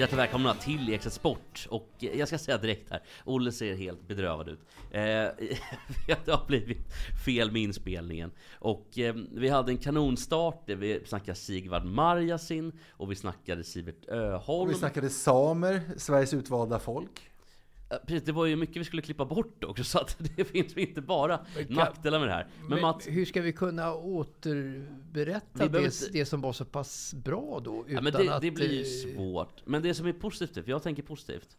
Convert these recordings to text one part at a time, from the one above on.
Hjärtligt välkomna till Extra Sport. Och eh, jag ska säga direkt här, Olle ser helt bedrövad ut. Eh, det har blivit fel med inspelningen. Och eh, vi hade en kanonstart där vi snackade Sigvard Marjasin och vi snackade Sivert Öholm. Och vi snackade samer, Sveriges utvalda folk. Eh, Precis, det var ju mycket vi skulle klippa bort också, så att det finns inte bara nackdelar med det här. Men, Men Mats, hur ska vi kunna återberätta Vi det, det som var så pass bra då? Utan ja, det, att, det blir ju svårt. Men det som är positivt, för jag tänker positivt,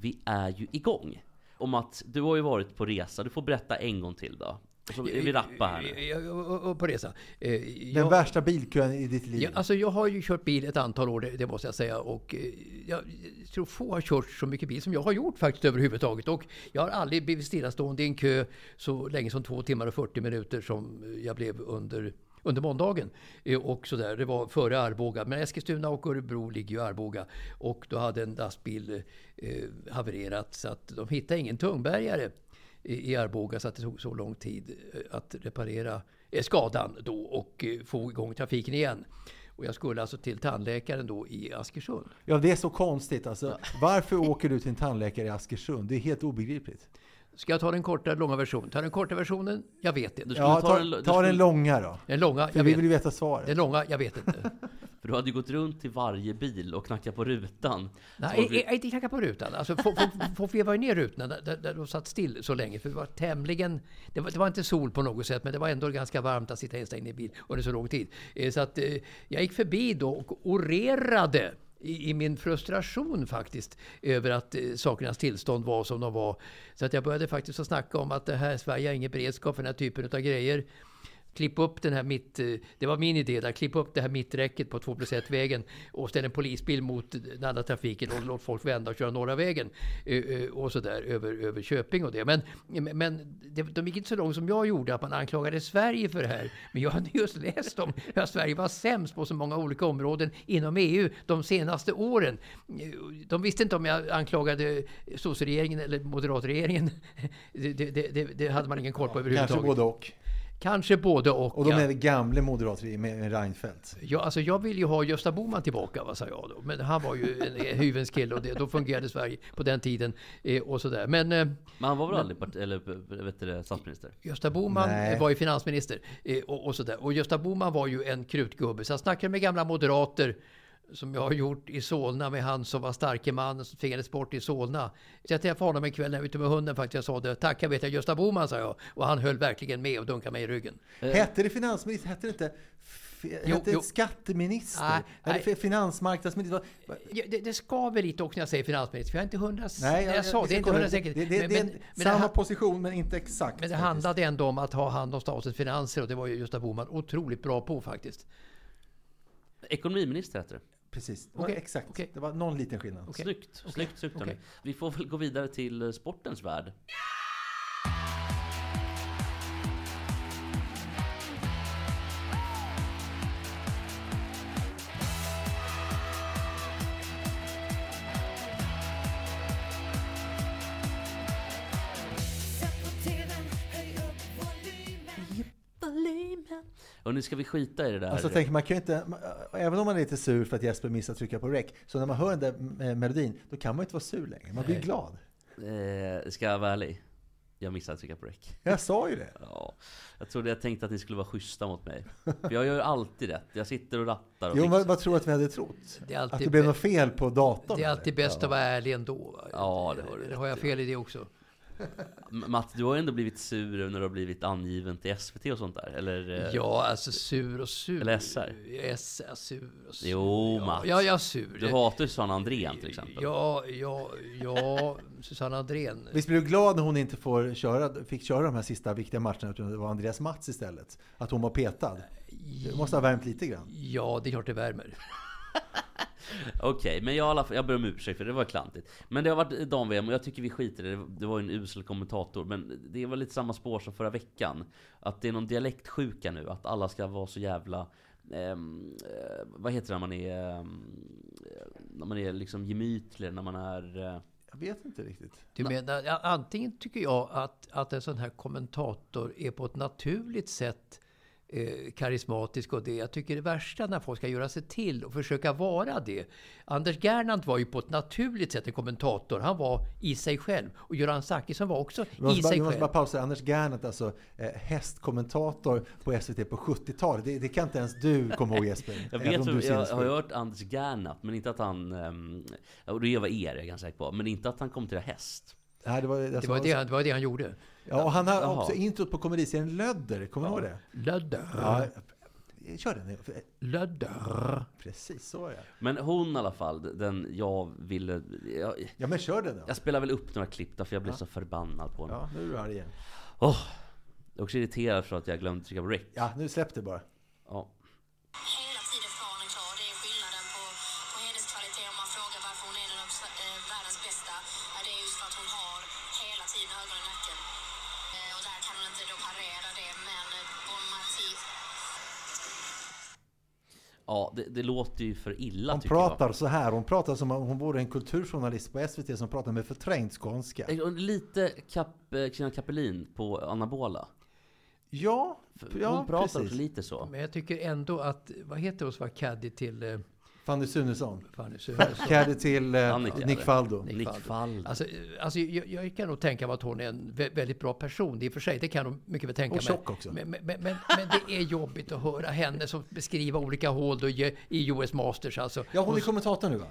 vi är ju igång. Om att du har ju varit på resa, du får berätta en gång till då. Så är vi rappa här nu. Ja, och- och på resa. Eh, Den jag- värsta bilkön i ditt liv. Ja, alltså jag har ju kört bil ett antal år, det, det måste jag säga. Och eh, jag tror få har kört så mycket bil som jag har gjort faktiskt överhuvudtaget. Och jag har aldrig blivit stillastående i en kö så länge som två timmar och 40 minuter som jag blev under under måndagen. Eh, Och så där. Det var före Arboga. Men Eskilstuna och Örebro ligger ju i Arboga. Och då hade en lastbil eh, havererat så att de hittade ingen tungbergare i Arboga så att det tog så lång tid eh, att reparera eh, skadan då och eh, få igång trafiken igen. Och jag skulle alltså till tandläkaren då i Askersund. Ja, det är så konstigt. Alltså, varför åker du till en tandläkare i Askersund? Det är helt obegripligt. Ska jag ta den korta eller långa versionen? Ta den korta versionen? Jag vet Du inte. skulle Ja, ta ta, den- du ta skulle- den långa då. Den långa? För Jag vi vet. vill ju veta svaret. Den långa? Jag vet inte. För du hade ju gått runt till varje bil och knackat på rutan. Nej, vi- inte knacka på rutan. Alltså, folk, vevade ner rutorna där, där, där de satt still så länge. För det var tämligen... Det var, det var inte sol på något sätt, men det var ändå ganska varmt att sitta instängd i en bil under så lång tid. Eh, Så att eh, jag gick förbi då och orerade i, i min frustration faktiskt över att eh, sakernas tillstånd var som de var. Så att jag började faktiskt att snacka om att det här Sverige har ingen beredskap för den här typen av grejer. Klippa upp den här mitt... eh, Det var min idé där. Klippa upp det här mitträcket på 2 plus 1-vägen och ställa en polisbil mot den andra trafiken och låt folk vända och köra norra vägen. eh, eh, Och så där över, över Köping och det. Men, men det, de gick inte så långt som jag gjorde, att man anklagade Sverige för det här. Men jag hade just läst om att Sverige var sämst på så många olika områden inom EU de senaste åren. De visste inte om jag anklagade sosseregeringen eller moderatregeringen. Det, det, det, det hade man ingen koll på överhuvudtaget. Kanske både och. Kanske både och. Och de ja. är gamle moderatregeringen med Reinfeldt. Ja, alltså jag vill ju ha Gösta Bohman tillbaka, vad sa jag då. Men han var ju en hyvens kille och det, då fungerade Sverige på den tiden. Eh, och sådär. Men eh, Men han var väl aldrig part- eller, vet du, statsminister? Gösta Bohman Nej. var ju finansminister. Eh, och, och, sådär. och Gösta Bohman var ju en krutgubbe. Så jag snackade med gamla moderater som jag har gjort i Solna med han som var starke man som tvingades bort i Solna. Så jag träffade honom en kväll när jag var ute med hunden faktiskt. Jag sa det, tack jag vet jag Gösta Bohman sa jag. Och han höll verkligen med och dunkade mig i ryggen. Hette det finansminister? Hette det inte Jo, hette jo. det skatteminister? Nej, Eller nej. finansmarknadsminister? Det, det skaver lite också när jag säger finansminister, för jag är inte hundra... Nej, jag, sa, vi det är inte hundra säkert. Det, det, Men- det är men- men samma ha- position, men inte exakt. Men det faktiskt. handlade ändå om att ha hand om statens finanser och det var ju Gösta Bohman otroligt bra på faktiskt. Ekonomiminister heter det. Precis, det var exakt. okej. Det var någon liten skillnad. Okej. Snyggt, snyggt, snyggt hörni. okej. Vi får väl gå vidare till eh, sportens värld. Och nu ska vi skita i det där. Alltså tänk, man kan ju inte, även om man är lite sur för att Jesper missade att trycka på rec, så när man hör den där eh, melodin, då kan man ju inte vara sur längre. Man blir Nej. glad. eh, ska jag vara ärlig? Jag missade att trycka på rec. Jag sa ju det. Ja, jag trodde jag tänkte att ni skulle vara schyssta mot mig. För jag gör alltid rätt. Jag sitter och rattar och Jo, vad, vad tror du att vi hade trott? Det att det blev något fel på datorn? Det är alltid eller? bäst att vara ärlig ändå. Ja, det har du Eller rätt har jag fel i det också? Matt, du har ju ändå blivit sur när du har blivit angiven till SVT och sånt där, eller? eh, Ja, alltså sur och sur. Eller SR. SR, sur och sur. Jo, ja, Mats. Ja, jag sur. Du hatar ju Susanne Andrén till exempel. Ja, ja, ja, Susanne Andrén. Visst blir du glad när hon inte får köra, fick köra de här sista viktiga matcherna utan det var Andreas Mats istället? Att hon var petad? Det måste ha värmt lite grann. Ja, det är klart det värmer. Okej, men jag, alla jag ber om ursäkt för det var klantigt. Men det har varit dam-VM och jag tycker vi skiter i det. Det var ju en usel kommentator. Men det var lite samma spår som förra veckan. Att det är någon dialektsjuka nu. Att alla ska vara så jävla... ehm, eh, vad heter det när man är... ehm, när man är liksom gemytlig, när man är... eh, Jag vet inte riktigt. Du menar, antingen tycker jag att, att en sån här kommentator är på ett naturligt sätt eh, karismatisk och det. Jag tycker det värsta när folk ska göra sig till och försöka vara det. Anders Gernandt var ju på ett naturligt sätt en kommentator. Han var i sig själv. Och Göran Zachrisson var också i bara, sig vi måste själv. bara pausa. Anders Gernandt, alltså eh, hästkommentator på SVT på 70-talet. Det, det kan inte ens du komma ihåg Jesper. Jag vet, du jag, är jag har hört Anders Gernandt, men inte att han... Um, och det var er, är jag ganska säker på. Men inte att han kom till häst. Nej, det var, Det var det, han- det var det han gjorde. Ja, och han har Jaha. också introt på komediserien Lödder. Kommer du ihåg det? Lödder. Ja, kör den. Lödder. Precis, så är det. Men hon i alla fall, den jag ville... Jag, Ja, men kör den då. jag spelar väl upp några klipp där för jag blev så förbannad på henne. Ja, nu är du arg igen. Åh, jag är också irriterad för att jag glömde trycka på rec. Ja, nu släpp det bara. Ja. Ja, det, det låter ju för illa Hon tycker pratar så här. Hon pratar som om hon vore en kulturjournalist på SVT som pratar med förträngd skånska. jag. Och Lite Kap, eh, Kristina Kapelin på Anabola. Ja, För ja hon pratar precis. lite så. Men jag tycker ändå att, vad heter hon som var caddy till... Fanny Sunesson. Fanny Sunesson? Till eh, Annika, Nick? Faldo. Nick Faldo. Alltså, alltså jag, jag kan nog tänka mig att hon är en vä- väldigt bra person. I och för sig, det kan jag mycket väl tänka Och mig. tjock också. Men, men, men, men, men det är jobbigt att höra henne som beskriva olika hål i US Masters. Alltså. Ja, hon är kommentator nu va?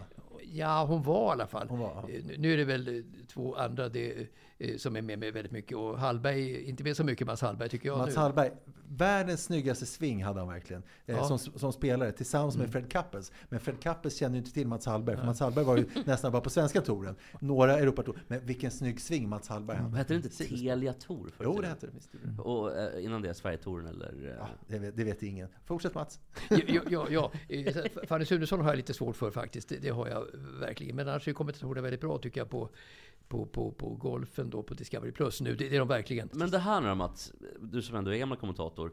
Ja, hon var i alla fall. Hon var, ja. Eh, nu- är det väl eh, två andra det, eh, som är med mig väldigt mycket. Och Hallberg, inte med så mycket Mats Hallberg tycker jag Mats nu. Hallberg, världens snyggaste swing hade han verkligen. Ja. som, som spelare tillsammans med Fred Kappels. Men Fred Kappels kände ju inte till Mats Hallberg. För Mats Hallberg var ju nästan bara på svenska touren. Några Europatour. Men vilken snygg swing Mats Hallberg hade. Hette det inte Telia Tour? Jo, det hette det. Visst. Och eh, innan det Sverige-touren eller? Ja, det, vet, det vet ingen. Fortsätt Mats. Ja, ja, ja, ja. Fanny Sunesson har jag lite svårt för faktiskt. Det, det har jag verkligen. Men annars är kommentatorerna väldigt bra tycker jag på, på, på, på golfen då på Discovery Plus nu. Det, det är de verkligen. Men det här nu om att, du som ändå är gammal kommentator,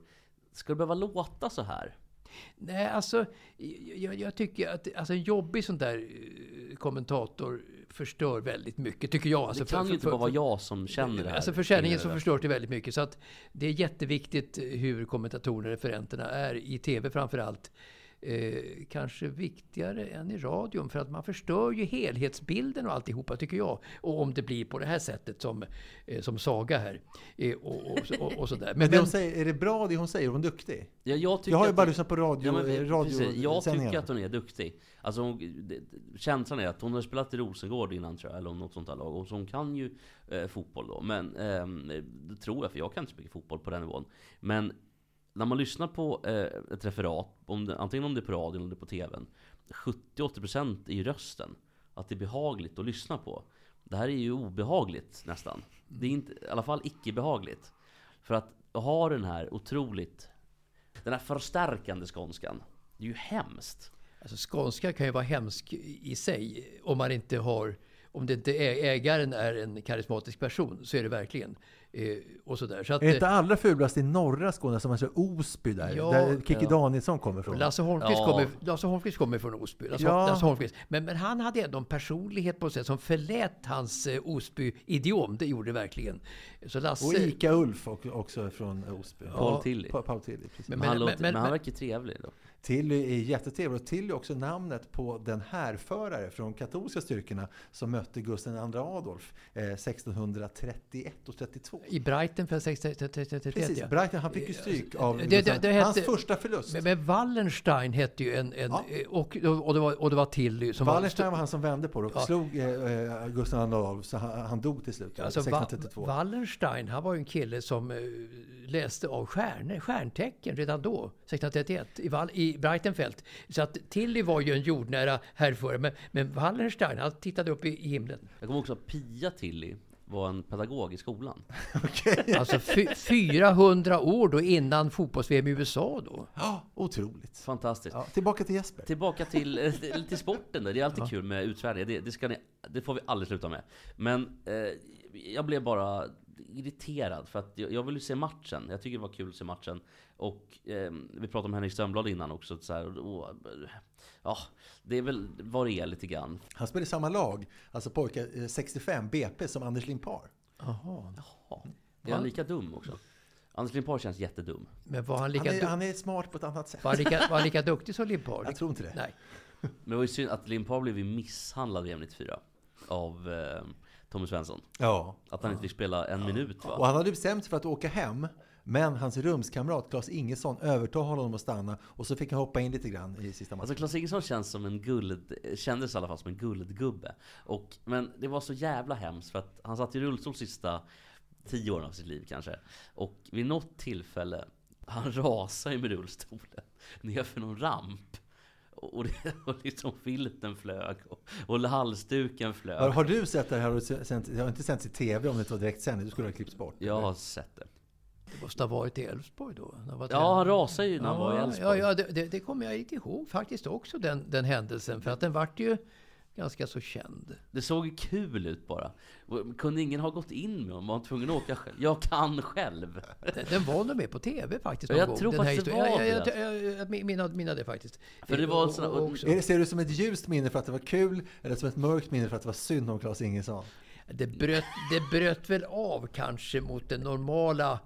ska det behöva låta så här? Nej, alltså jag, jag tycker att alltså, en jobbig sån där eh, kommentator förstör väldigt mycket, tycker jag. Alltså, det kan ju inte bara vara jag som känner det här. Alltså för sändningen så kring det där. förstörs det väldigt mycket. Så att det är jätteviktigt hur kommentatorerna, referenterna är i TV framför allt. Eh, kanske viktigare än i radion för att man förstör ju helhetsbilden och alltihopa tycker jag. Och om det blir på det här sättet som, eh, som Saga här. Eh, och, och, och, och sådär. Men, det hon säger, är det bra det hon säger? Är hon duktig? Ja, jag, tycker Jag har ju bara det- lyssnat på radio, Ja, men, precis. jag tycker att hon är duktig. Alltså hon, det, känslan är att hon har spelat i Rosengård innan tror jag, eller något sånt där lag. Och så hon kan ju eh, fotboll då. Men ehm, det tror jag, för jag kan inte spela fotboll på den nivån. Men när man lyssnar på eh, ett referat, om det, antingen om det är på radion eller på TVn. 70-80% är ju rösten. Att det är behagligt att lyssna på. Det här är ju obehagligt nästan. Det är inte, i alla fall icke-behagligt. För att ha den här otroligt den här förstärkande skånskan. Det är ju hemskt. Alltså skånska kan ju vara hemsk i sig om man inte har om det inte är, ägaren är en karismatisk person så är det verkligen. Eh, och sådär. Så att, Är det inte eh, allra fulast i norra Skåne som alltså Osby där? Ja, där Kikki ja. Danielsson kommer från. Lasse Holmqvist, Ja. kommer, Lasse Holmqvist kommer från Osby. Lasse, Ja. Lasse Holmqvist. Men, men han hade ändå en personlighet på sätt som förlät hans eh, Osby-idiom. Det gjorde det verkligen. Så Lasse... Och Ica-Ulf och- också från Osby. Paul Tilly. Pa- Paul Tilly, precis. Men- Men, han, men- låter, men- men, han men- verkar trevlig då. Tilly är jättetrevlig och Tilly är också namnet på den härförare från katolska styrkorna som mötte Gustav II Adolf eh, 1631 och 32. I Brighton för 1931. Precis, ja. Brighton, han fick ju stryk av Det- det- det hette- Hans första förlust. Men, men Wallenstein hette ju en... en Ja. eh, och, och, det var, och det var Tilly som Wallenstein var han som vände på det och Ja. slog eh, eh, Gustav II Adolf, så han, han dog till slut, Alltså, Va- 1632. Wallenstein, han var ju en kille som eh, läste av stjärnor, stjärntecken redan då, 1631, i, Wall, i Breitenfeld. Så att Tilly var ju en jordnära härförare, men, men Wallenstein, han tittade upp i, i himlen. Jag kommer också att Pia Tilly var en pedagog i skolan. Alltså fy, 400 år då innan fotbolls-VM i USA då. Ja, otroligt. Fantastiskt. Ja, tillbaka till Jesper. Tillbaka till, eh, till sporten då. Det är alltid kul med utsvärdningar. Det, det, ska ni, det får vi aldrig sluta med. Men eh, jag blev bara irriterad för att jag, jag ville se matchen. Jag tycker det var kul att se matchen. Och eh, vi pratade om Henrik Strömblad innan också. Så här, och, ja, det är väl vad det är lite grann. Han spelade i samma lag, alltså pojkar, eh, 65, BP, som Anders Limpar. Jaha. Ja, är han lika dum också? Anders Limpar känns jättedum. Men var han Han lika, är, du, han är smart på ett annat sätt. var han lika, var han lika duktig som Limpar? Jag tror inte det. Nej. Men det var ju synd att Limpar blev ju misshandlad i M94 av eh, Tommy Svensson. Ja. Att han inte fick spela en minut va? Och han hade bestämt sig för att åka hem, men hans rumskamrat Claes Ingesson övertalade honom att stanna och så fick han hoppa in lite grann i sista matchen. Alltså Klas Ingesson känns som en guld, kändes i alla fall som en guldgubbe. Och, men det var så jävla hemskt för att han satt i rullstol sista tio åren av sitt liv kanske. Och vid något tillfälle, han rasade ju med rullstolen ner för någon ramp. Och, det, och liksom filten flög och, och halsduken flög. har, har du sett det här? Det har inte sänts i TV om det inte var direktsändning, du skulle ha klippts bort. Jag har sett det. Det måste ha varit i Elfsborg då. när han var Ja, han rasade ju när han var i Ja, Elfsborg. ja, det, det, det kommer jag inte ihåg faktiskt också, den, den händelsen. För att den vart ju ganska så känd. Det såg kul ut bara. Kunde ingen ha gått in med honom? Var han tvungen att åka själv? Jag kan själv! Den, den var nog med på TV faktiskt någon jag gång. tror den här faktiskt det var jag, jag, jag, jag, jag minns minna det faktiskt. För det var Och- såna- och Är det, ser du det som ett ljust minne för att det var kul, eller som ett mörkt minne för att det var synd om Claes Ingesson? Det bröt, det bröt väl av kanske mot den normala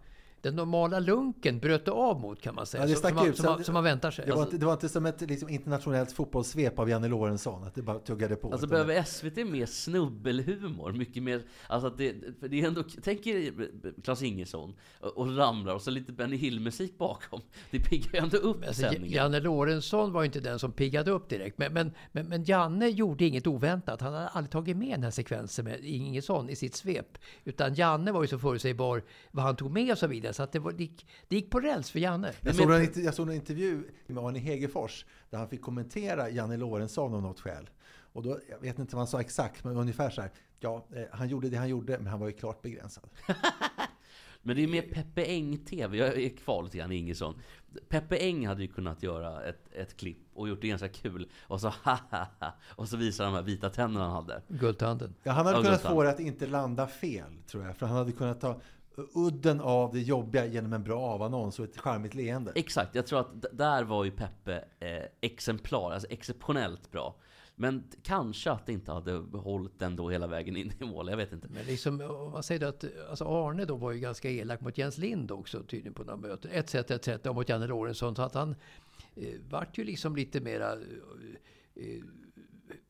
den normala lunken bröt det av mot kan man säga. Ja, det som, stack som, ut. som, man, som man väntar sig. Det var, inte, det var inte som ett liksom, internationellt fotbollssvep av Janne Lorentzon, att det bara tuggade på. Alltså behöver SVT mer snubbelhumor? Mycket mer, alltså att det, för det är ändå, tänk er Klas Ingesson och, och ramlar och så lite Benny Hill-musik bakom. Det piggar ju ändå upp Alltså, sändningen. Janne Lorentzon var ju inte den som piggade upp direkt. Men, men, men, men Janne gjorde inget oväntat. Han hade aldrig tagit med den här sekvensen med Ingesson i sitt svep. Utan Janne var ju så förutsägbar vad han tog med och så vidare. Så att det, var, det, gick, det gick på räls för Janne. Jag såg, en, jag såg en intervju med Arne Hegerfors där han fick kommentera Janne Lorentzon av något skäl. Och då, jag vet inte vad han sa exakt, men ungefär så här. Ja, eh, han gjorde det han gjorde, men han var ju klart begränsad. Men det är mer Peppe Eng-TV, jag är kvar lite grann i Ingesson. Peppe Eng hade ju kunnat göra ett, ett klipp och gjort det ganska kul. Och så ha ha ha Och så visar de här vita tänderna han hade. Guldtanden. Ja, han hade Ja, kunnat Gustav. få det att inte landa fel, tror jag. För han hade kunnat ta udden av det jobbiga genom en bra avannons och ett charmigt leende. Exakt, jag tror att d- där var ju Peppe eh, exemplar, alltså exceptionellt bra. Men kanske att det inte hade hållit den då hela vägen in i mål, jag vet inte. Men liksom, om man säger då att alltså Arne då var ju ganska elak mot Jens Lind också tydligen på några möten. Ett sätt, ett sätt, och mot Janne Lorentzon. Så att han eh, vart ju liksom lite mera eh, eh,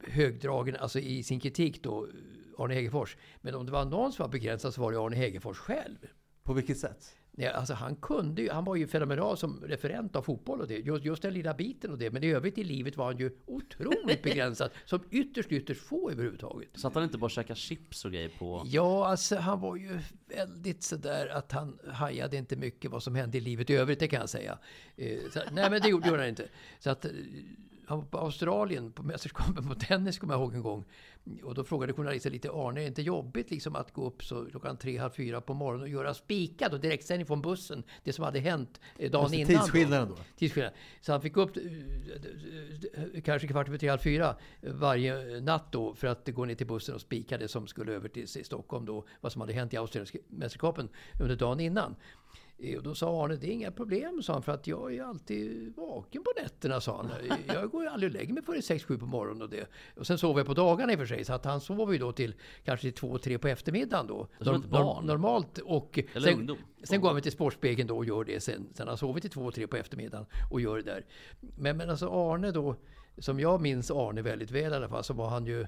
högdragen alltså i sin kritik då, Arne Hegerfors. Men om det var någon som var begränsad så var det Arne Hegerfors själv. På vilket sätt? Nej, alltså han kunde ju, han var ju fenomenal som referent av fotboll och det. Just, just den lilla biten och det. Men i övrigt i livet var han ju otroligt begränsad. Som ytterst, ytterst få överhuvudtaget. Så att han inte bara käkade chips och grejer på... Ja, alltså han var ju väldigt sådär att han hajade inte mycket vad som hände i livet i övrigt, det kan jag säga. Eh, så, nej, men det gjorde, han inte. Så att eh, han var på Australien på mästerskapet på tennis, kommer jag ihåg en gång. Och då frågade journalisten lite, Arne, är det inte jobbigt liksom att gå upp så klockan tre, halv fyra på morgonen och göra spikad och direktsändning från bussen? Det som hade hänt eh, dagen Alltså, innan. tidsskillnaden då? Tidsskillnad. Så han fick upp eh, eh, kanske kvart över tre, halv fyra varje natt då för att gå ner till bussen och spika det som skulle över till Stockholm då. Vad som hade hänt i australienska mästerskapen under dagen innan. Eh, Och då sa Arne, det är inga problem, sa han, för att jag är alltid vaken på nätterna, sa han. Jag går ju aldrig och lägger mig före 6-7 på morgonen och det. Och sen sover jag på dagarna i och för sig, så att han sover ju då till kanske till 2-3 på eftermiddagen då. Som ett barn. normalt. Och Eller sen, ungdom. sen går han till Sportspegeln då och gör det sen. Sen har han sovit till 2-3 på eftermiddagen och gör det där. Men, men alltså Arne då, som jag minns Arne väldigt väl i alla fall, så var han ju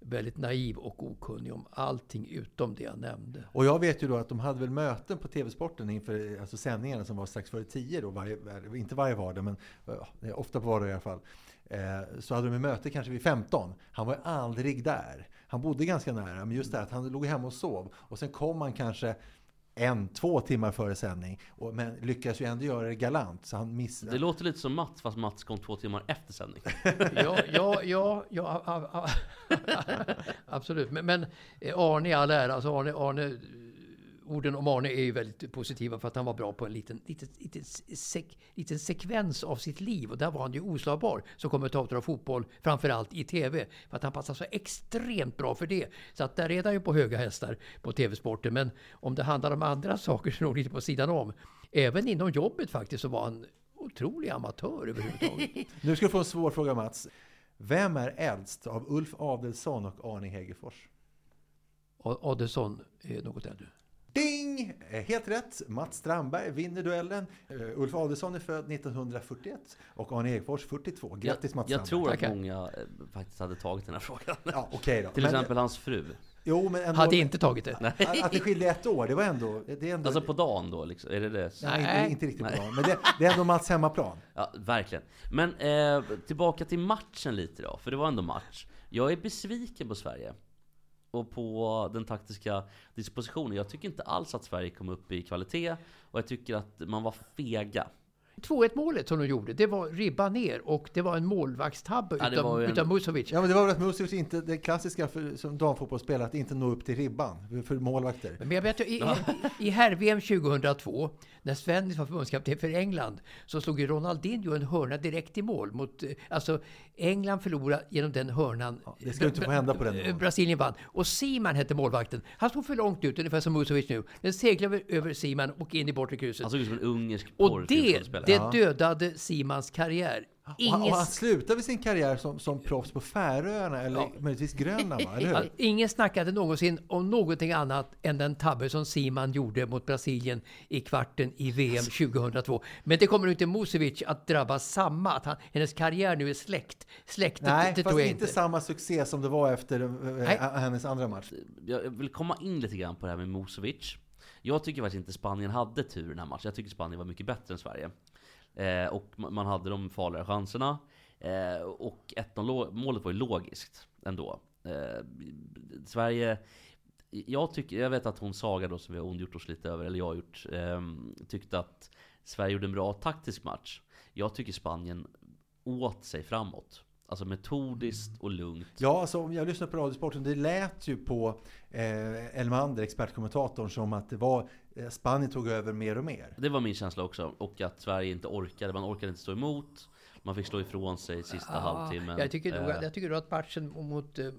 väldigt naiv och okunnig om allting utom det jag nämnde. Och jag vet ju då att de hade väl möten på TV-sporten inför alltså sändningarna som var strax före tio då, varje, inte varje vardag men ofta på vardag i alla fall. Eh, så hade de ett möte kanske vid 15. Han var aldrig där. Han bodde ganska nära, men just det att han låg hemma och sov. Och sen kom han kanske en, två timmar före sändning. Och, men lyckas ju ändå göra det galant. Så han miss... Det låter lite som Mats, fast Mats kom två timmar efter sändning. ja, ja, ja, ja a, a, a, absolut. Men, men eh, Arne i all ära, alltså Arne, Arne orden om Arne är ju väldigt positiva för att han var bra på en liten, liten, liten, sek, liten sekvens av sitt liv. Och där var han ju oslagbar som kommentator av fotboll, framförallt i TV. För att han passar så extremt bra för det. Så att där är han ju på höga hästar på TV-sporten. Men om det handlar om andra saker så är nog lite på sidan om. Även inom jobbet faktiskt så var han otrolig amatör överhuvudtaget. nu ska du få en svår fråga Mats. Vem är äldst av Ulf Adelsson och Arne Hegerfors? Adelsson är något äldre. Ding! Eh, helt rätt! Mats Strandberg vinner duellen. Uh, Ulf Adelsson är född 1941 och Arne Ekfors 42. Grattis Mats Jag, jag tror att många eh, faktiskt hade tagit den här frågan. Ja, okay då. Till men, exempel hans fru. Jo, men ändå, hade inte tagit det. Nej. Att det skilde ett år, det var ändå... Det är ändå alltså på dagen då? Liksom, är det det? Nej, Nej. Inte, inte, riktigt Nej. på dagen. Men det, det, är ändå Mats hemmaplan. Ja, verkligen. Men eh, tillbaka till matchen lite då, för det var ändå match. Jag är besviken på Sverige och på den taktiska dispositionen. Jag tycker inte alls att Sverige kom upp i kvalitet och jag tycker att man var fega. 2-1 målet som de gjorde, det var ribba ner och det var en målvaktstabbe ja, utav, en... utav Musovic. Ja, men det var väl att Musovic inte, det klassiska för, som damfotbollsspelare, att inte nå upp till ribban för målvakter. Men jag vet ju, i, i, i herr-VM 2002, när Sven var förbundskapten för England, så slog ju Ronaldinho en hörna direkt i mål. Mot, alltså, England förlorade genom den hörnan. Ja, det ska inte få hända på den nivån. Brasilien vann. Och Seaman hette målvakten. Han stod för långt ut, ungefär som Musovic nu. Den seglade över Seaman och in i bortre krysset. Han såg ut som en ungersk Och det, det dödade Simans karriär. Ingen... Och han slutade sin karriär som, som proffs på Färöarna eller ja. möjligtvis Grönland, va? eller hur? Ingen snackade någonsin om någonting annat än den tabbe som Siman gjorde mot Brasilien i kvarten i VM 2002. Men det kommer inte Musevic att drabbas samma, att han, hennes karriär nu är släckt. Släkt, Nej, det, det fast inte, inte samma succé som det var efter äh, hennes andra match. Jag vill komma in lite grann på det här med Musevic. Jag tycker faktiskt inte Spanien hade tur den här matchen. Jag tycker Spanien var mycket bättre än Sverige. Eh, och man hade de farligare chanserna. Eh, och 1-0 målet var ju logiskt ändå. Eh, Sverige, jag, tycker, jag vet att hon Saga då som vi har ondgjort oss lite över, eller jag har gjort, eh, tyckte att Sverige gjorde en bra taktisk match. Jag tycker Spanien åt sig framåt. Alltså metodiskt och lugnt. Ja, alltså om jag lyssnar på Radiosporten, det lät ju på eh, Elmander, expertkommentatorn, som att det var eh, Spanien tog över mer och mer. Det var min känsla också. Och att Sverige inte orkade. Man orkade inte stå emot. Man fick slå ifrån sig sista ja, halvtimmen. Jag tycker, nog, eh. jag tycker att matchen mot, eh,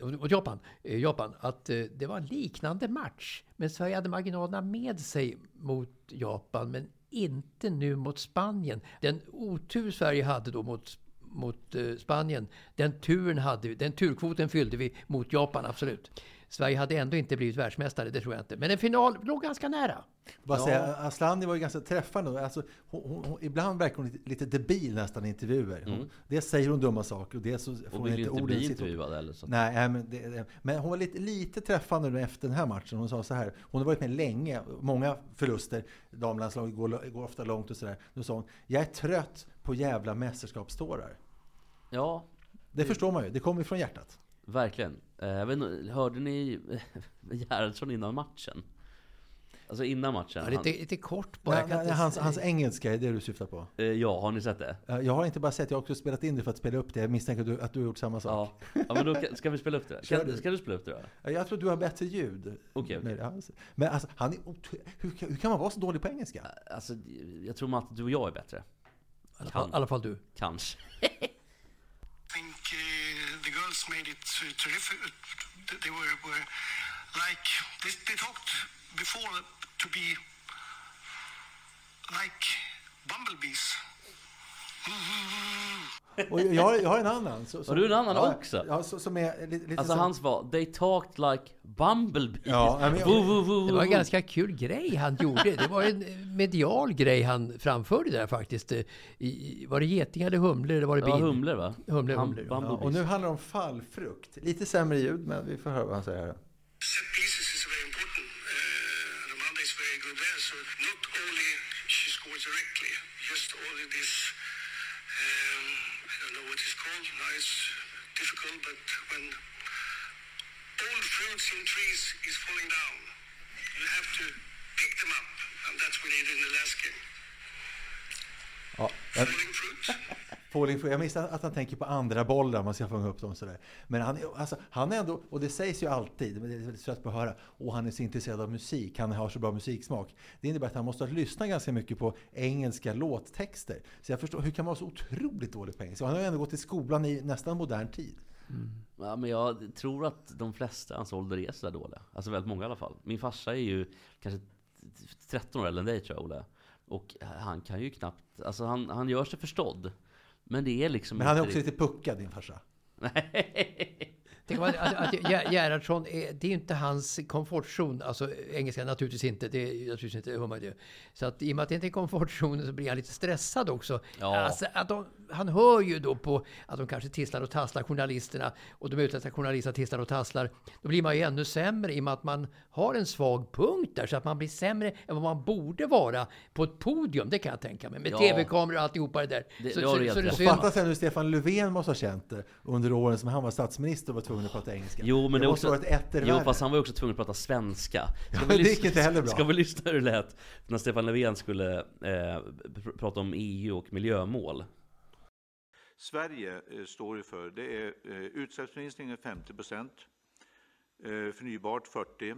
mot Japan, eh, Japan, att eh, det var en liknande match. Men Sverige hade marginalerna med sig mot Japan, men inte nu mot Spanien. Den otur Sverige hade då mot mot eh, Spanien. Den turen hade vi, den turkvoten fyllde vi mot Japan, absolut. Sverige hade ändå inte blivit världsmästare, det tror jag inte. Men en final låg ganska nära. Bara ja. säga, Aslani var ju ganska träffande. Alltså, hon, hon, hon, ibland verkar hon lite, lite debil nästan i intervjuer. Mm. Dels säger hon dumma saker och dels så får hon inte orden bli intervjuad eller så. Nej, men, det, men hon var lite, lite träffande efter den här matchen. Hon sa så här, hon har varit med länge, många förluster. Damlandslaget går, går ofta långt och sådär. Då sa hon, jag är trött på jävla mästerskapstårar. Ja. Det förstår man ju, det kommer från hjärtat. Verkligen. Eh, vet, hörde ni Gerhardsson innan matchen? Alltså innan matchen. Ja, lite, lite kort bara. Nej, nej, hans, hans engelska är det du syftar på? Eh, ja, har ni sett det? Jag har inte bara sett, jag har också spelat in det för att spela upp det. Jag misstänker att du, att du har gjort samma sak. Ja, ja men då ska vi spela upp det? Ska, ska du spela upp det då? Jag tror du har bättre ljud. Okej, okay, okay. Men alltså, han är hur, hur kan man vara så dålig på engelska? Alltså, jag tror att du och jag är bättre. I alla fall du. Kanske. uh, girls made it terrific. They were, were like they, they talked before to be like bumblebees. Och jag, har- jag har en annan. Så, Har du en annan också? Ja, så, som är lite, lite Alltså som, hans var 'They talked like Bumblebee' Ja, men jag- Woo, woo, woo, Det var en ganska kul grej han gjorde. Det var en medial grej han framförde där faktiskt. I- Var det getingar eller humlor? Eller var det Ja, bin? humlor va? Humlor, Hum- humlor. ja, Bumblebees. och nu handlar det om fallfrukt. Lite sämre ljud, men vi får höra vad han säger här. In trees is falling down, you have to pick them up, and that's what he did in the last game. Ja, men- Falling Free. Jag misstänker att han tänker på andra bollar, man ska fånga upp dem sådär. Men han, alltså, han är ändå, och det sägs ju alltid, men det är väldigt trött på att höra, och han är så intresserad av musik, han har så bra musiksmak. Det innebär att han måste ha lyssnat ganska mycket på engelska låttexter. Så jag förstår, hur kan man vara så otroligt dålig på engelska? Han har ju ändå gått i skolan i nästan modern tid. Ja, men jag tror att de flesta hans ålder är sådär dåliga. Alltså väldigt många i alla fall. Min farsa är ju kanske 13 år äldre än dig tror jag, Olle. Och han kan ju knappt, alltså han, han gör sig förstådd. Men det är liksom Men han är också riktigt- lite puckad, din farsa. Nej. Tänk att, att, att Ger- Gerhardsson, är, det är inte hans komfortzon. Alltså engelska naturligtvis inte. Det är naturligtvis inte hur man det. Så att i och med att det inte är komfortzonen så blir han lite stressad också. Ja. Alltså, att de, han hör ju då på att de kanske tisslar och tasslar, journalisterna. Och de utländska journalisterna tisslar och tasslar. Då blir man ju ännu sämre i och med att man har en svag punkt där. Så att man blir sämre än vad man borde vara på ett podium. Det kan jag tänka mig. Med Ja. tv-kameror och alltihopa det där. Det- så, det så, du helt så det syns. fatta sen hur Stefan Löfven måste ha känt det under åren som han var statsminister och var tvungen att prata engelska. Jo, men det, måste också, varit etter Jo, värre. fast han var också tvungen att prata svenska. Ska Ja, vi det lyssna- gick inte heller bra. Ska vi lyssna hur det lät när Stefan Löfven skulle eh, pr- prata om EU och miljömål? Sverige eh, står ju för det är eh, utsläppsminskning 50 procent, eh, förnybart 40,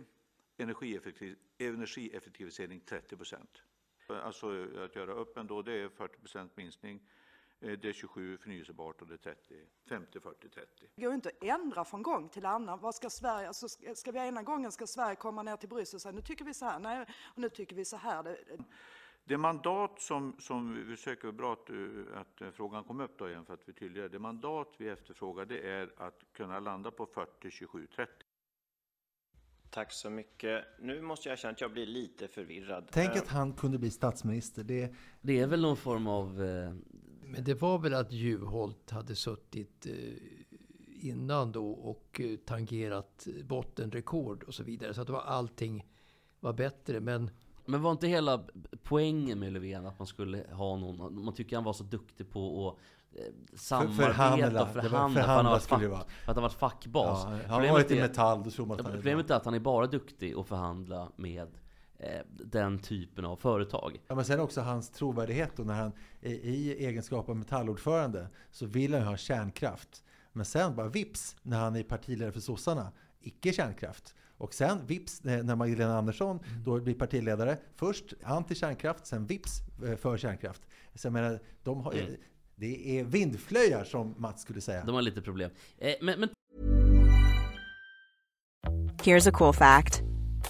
energieffektiv, energieffektivisering 30 procent. Alltså att göra upp ändå, det är 40 procent minskning, det är 27 förnyelsebart och det är 30, 50, 40, 30. Det går inte att ändra från gång till annan. Vad ska Sverige, alltså ska, ska vi ena gången ska Sverige komma ner till Bryssel och säga nu tycker vi så här, nej, och nu tycker vi så här. Det, Det mandat som, som vi söker, bra att, eh, att eh, frågan kom upp då igen för att vi tydliggör, det mandat vi efterfrågar det är att kunna landa på 40, 27, 30. Tack så mycket. Nu måste jag erkänna att jag blir lite förvirrad. Tänk Eh, att han kunde bli statsminister. Det, Det är väl någon form av... Men det var väl att Juholt hade suttit eh, innan då och eh, tangerat bottenrekord och så vidare. Så att det var allting var bättre. Men men var inte hela poängen med Löfven att man skulle ha någon... Man tycker han var så duktig på att eh, samarbeta förhandla. var- förhandla. för, han förhandla fack, för att han varit fackbas. ja, han har varit i är- Metall, då tror man att han är Problemet är att han är bara duktig att förhandla med den typen av företag. Ja, men sen också hans trovärdighet då när han i, i egenskap av metallordförande så vill han ju ha kärnkraft. Men sen bara vips när han är partiledare för sossarna, icke kärnkraft. Och sen vips eh, när Magdalena Andersson då blir partiledare. Först anti-kärnkraft, sen vips eh, för kärnkraft. Så jag menar, de har, Mm. Det är vindflöjar som Mats skulle säga. De har lite problem. Eh, men, men Here's a cool fact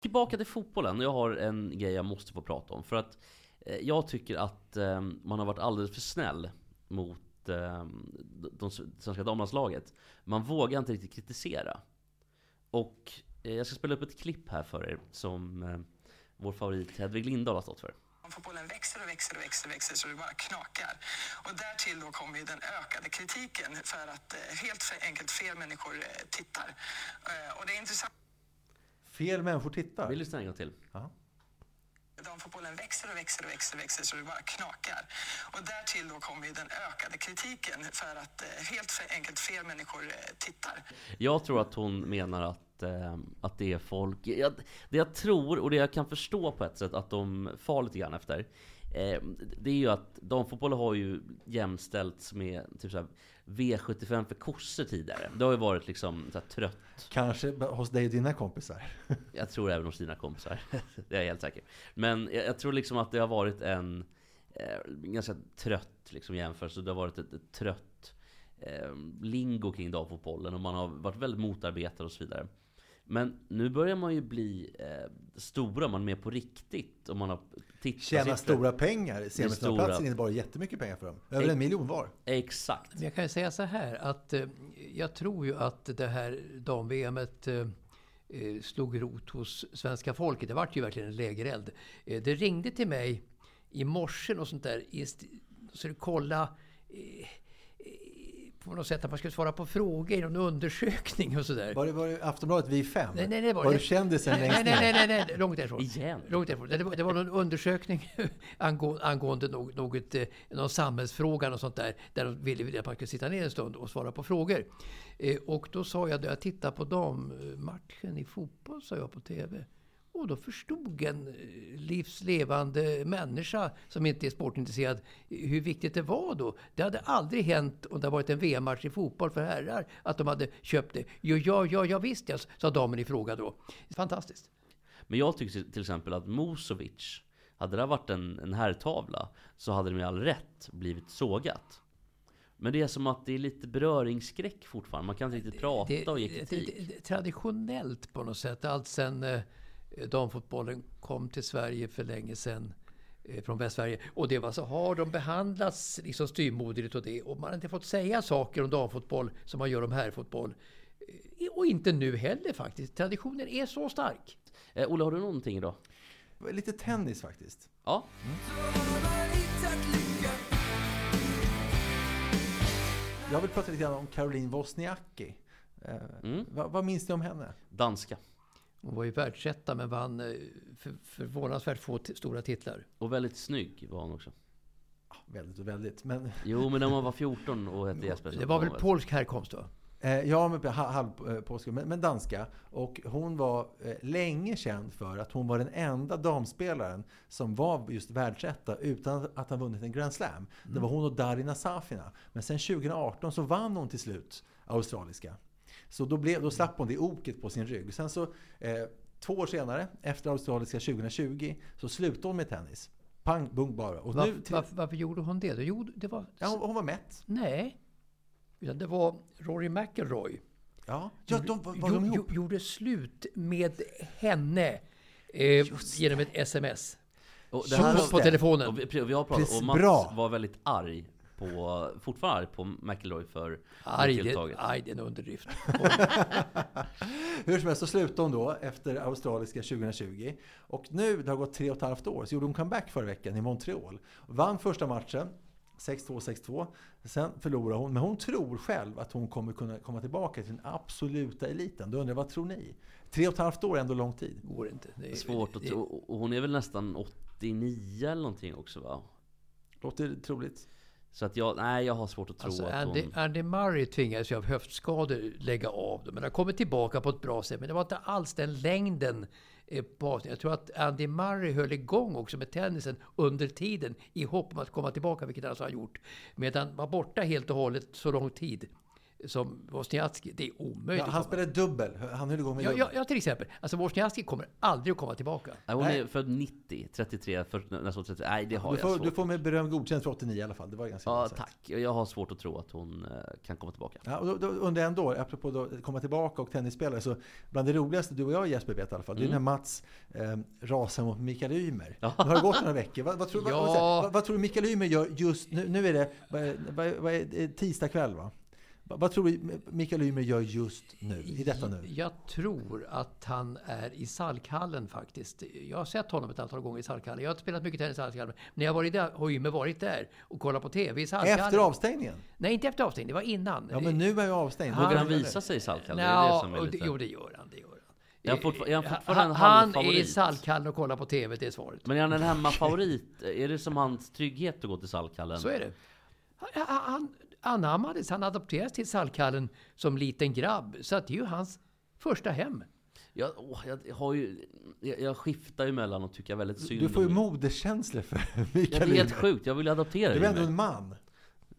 Tillbaka till fotbollen. Jag har en grej jag måste få prata om. För att eh, jag tycker att eh, man har varit alldeles för snäll mot eh, de svenska damlandslaget. Man vågar inte riktigt kritisera. Och jag ska spela upp ett klipp här för er som vår favorit Hedvig Lindahl har stått för. Fotbollen växer och växer och växer och växer så det bara knakar. Och därtill då kommer ju den ökade kritiken för att helt enkelt fel människor tittar. Och det är intressant. Fel människor tittar. Vi lyssnar en gång till. Ja. Damfotbollen växer och växer och växer och växer så det bara knakar. Och därtill då kommer ju den ökade kritiken för att eh, helt för enkelt fel människor eh, tittar. Jag tror att hon menar att, eh, att det är folk... Jag, det jag tror, och det jag kan förstå på ett sätt att de far lite grann efter Det är ju att damfotbollen har ju jämställts med typ så här, V75 för kossor tidigare. Det har ju varit liksom så här, trött Kanske hos dig och dina kompisar. Jag tror även hos dina kompisar. det är jag helt säker. Men jag, jag tror liksom att det har varit en eh, ganska trött liksom, jämförelse. Det har varit ett, ett trött eh, lingo kring damfotbollen och man har varit väldigt motarbetad och så vidare. Men nu börjar man ju bli eh, stora, man är med på riktigt och man har tittat Tjäna stora pengar. Stora- innebar jättemycket pengar för dem. Över Ex- en miljon var. Exakt. Men jag kan ju säga så här att eh, jag tror ju att det här dam-VMet eh, eh, slog rot hos svenska folket. Det vart ju verkligen en lägereld. Eh, det ringde till mig i morse och sånt där. Så kolla eh, på något sätt att man skulle svara på frågor i någon undersökning och sådär. Var det, var det Aftonbladet Vi fem? Nej, nej, det var, var det. du kändisen nej, längst nej, nej, ner? nej, nej, långt därifrån. Igen? Långt därifrån. Det var, det var någon undersökning angå, angående något, något, eh, någon samhällsfråga och sånt där. Där de ville att man skulle sitta ner en stund och svara på frågor. Eh, och då sa jag, jag tittade på dammatchen i fotboll, sa jag på TV. Och då förstod en eh, livslevande människa som inte är sportintresserad hur viktigt det var då. Det hade aldrig hänt om det hade varit en VM-match i fotboll för herrar att de hade köpt det. Jo, ja, ja, ja visst ja, sa damen i fråga då. Fantastiskt. Men jag tycker till exempel att Musovic, hade det varit en, en herrtavla så hade det med all rätt blivit sågat. Men det är som att det är lite beröringsskräck fortfarande. Man kan inte riktigt prata och ge det, kritik. det, det, traditionellt på något sätt, allt sen eh, damfotbollen kom till Sverige för länge sedan eh, från Västsverige. Och det var så, har de behandlats liksom styvmoderligt och det. Och man har inte fått säga saker om damfotboll som man gör om herrfotboll. Eh, Och inte nu heller faktiskt. Traditionen är så stark. Eh, Olle, har du någonting då? Lite tennis faktiskt. Ja. Jag vill prata lite grann om Caroline Wozniacki. Eh, Mm. vad, vad minns ni om henne? Danska. Hon var ju världsetta men vann eh, för, förvånansvärt få stora titlar. Och väldigt snygg var hon också. Väldigt och väldigt. Men, Jo, men när man var 14 och hette Jesper Det var väl polsk härkomst då? eh, ja, men eh, men, men danska. Och hon var länge känd för att hon var den enda damspelaren som var just världsetta utan att ha vunnit en Grand Slam. Det var hon och Darina Safina. Men sen 2018 så vann hon till slut australiska. Så då, blev, då slapp hon det oket på sin rygg. Sen så, eh, två år senare, efter australiska 2020, så slutade hon med tennis. Pang, bung bara. Och Varför, nu till, varför, varför gjorde hon det? Jo, det var... ja, hon, hon var mätt. Nej. Utan det var Rory McIlroy. Ja, ja de, var, var de ihop? jo- gjorde slut med henne eh, genom ett sms. Och Just på telefonen. Och vi, vi har pratat, Precis, och Mats bra. var väldigt arg på, fortfarande arg på McIlroy för Arg, det det, tilltaget. arg, det är en underdrift. Hur som helst så slutade hon då efter australiska 2020. Och nu, det har gått tre och ett halvt år, så gjorde hon comeback förra veckan i Montreal. Vann första matchen, 6-2, 6-2. Sen förlorade hon, men hon tror själv att hon kommer kunna komma tillbaka till den absoluta eliten. Då undrar jag, vad tror ni? Tre och ett halvt år är ändå lång tid. Går inte. Det är, Svårt att tro. Och hon är väl nästan 89 eller någonting också va? Låter troligt. Så att jag, nej jag har svårt att tro Alltså, att Andy, hon... Andy Murray tvingades ju av höftskador lägga av. Men har kommit tillbaka på ett bra sätt. Men det var inte alls den längden eh, på. Jag tror att Andy Murray höll igång också med tennisen under tiden i hopp om att komma tillbaka, vilket han alltså har gjort. Medan var borta helt och hållet så lång tid som Wozniacki, det är omöjligt. Ja, han spelade dubbel. Han höll igång med Ja, dubbel. ja, ja, till exempel. Alltså Wozniacki kommer aldrig att komma tillbaka. Nej, hon är född 90, 33, för, nästan 33. Nej det har Du jag får, svårt. du får med beröm godkänt för 89 i alla fall. Det var ganska Ja tack. Jag har svårt att tro att hon eh, kan komma tillbaka. Ja, och då, då jag ändå, apropå då, komma tillbaka och tennisspelare, så bland det roligaste du och jag Jesper vet i alla fall, det är Mm. när Mats eh, rasar mot Mikael Ymer. Ja. Nu har det gått några veckor. Vad, vad, tror, vad, vad, Ja. vad, vad tror du Mikael Ymer gör just nu? Nu är det, vad, är- vad, vad är tisdag kväll va? Vad tror du Mikael Ymer gör just nu, i detta nu? Jag tror att han är i Salkhallen faktiskt. Jag har sett honom ett antal gånger i Salkhallen. Jag har spelat mycket tennis i Salkhallen. Men när jag varit där, har Ymer varit där och kollat på TV i Salkhallen. Efter avstängningen? Nej, inte efter avstängningen. Det var innan. Ja, men nu är ju avstängd. Vågar han visa sig i Salkhallen? Det är det är och lite- det- jo, det gör han. Det gör han. Är han fortfar- är han fortfarande han, han är i? Salkhallen och kollar på TV, det är svaret. Men är han en hemmafavorit? Är det som hans trygghet att gå till Salkhallen? Så är det. Han, han anammades, han adopterades till Salkhallen som liten grabb. Så att det är ju hans första hem. Jag, åh, jag, har ju, jag, jag skiftar ju mellan och tycker väldigt synd Du får ju moderskänslor för Ja, det Mikael är helt sjukt, jag vill adoptera Du är ändå en man.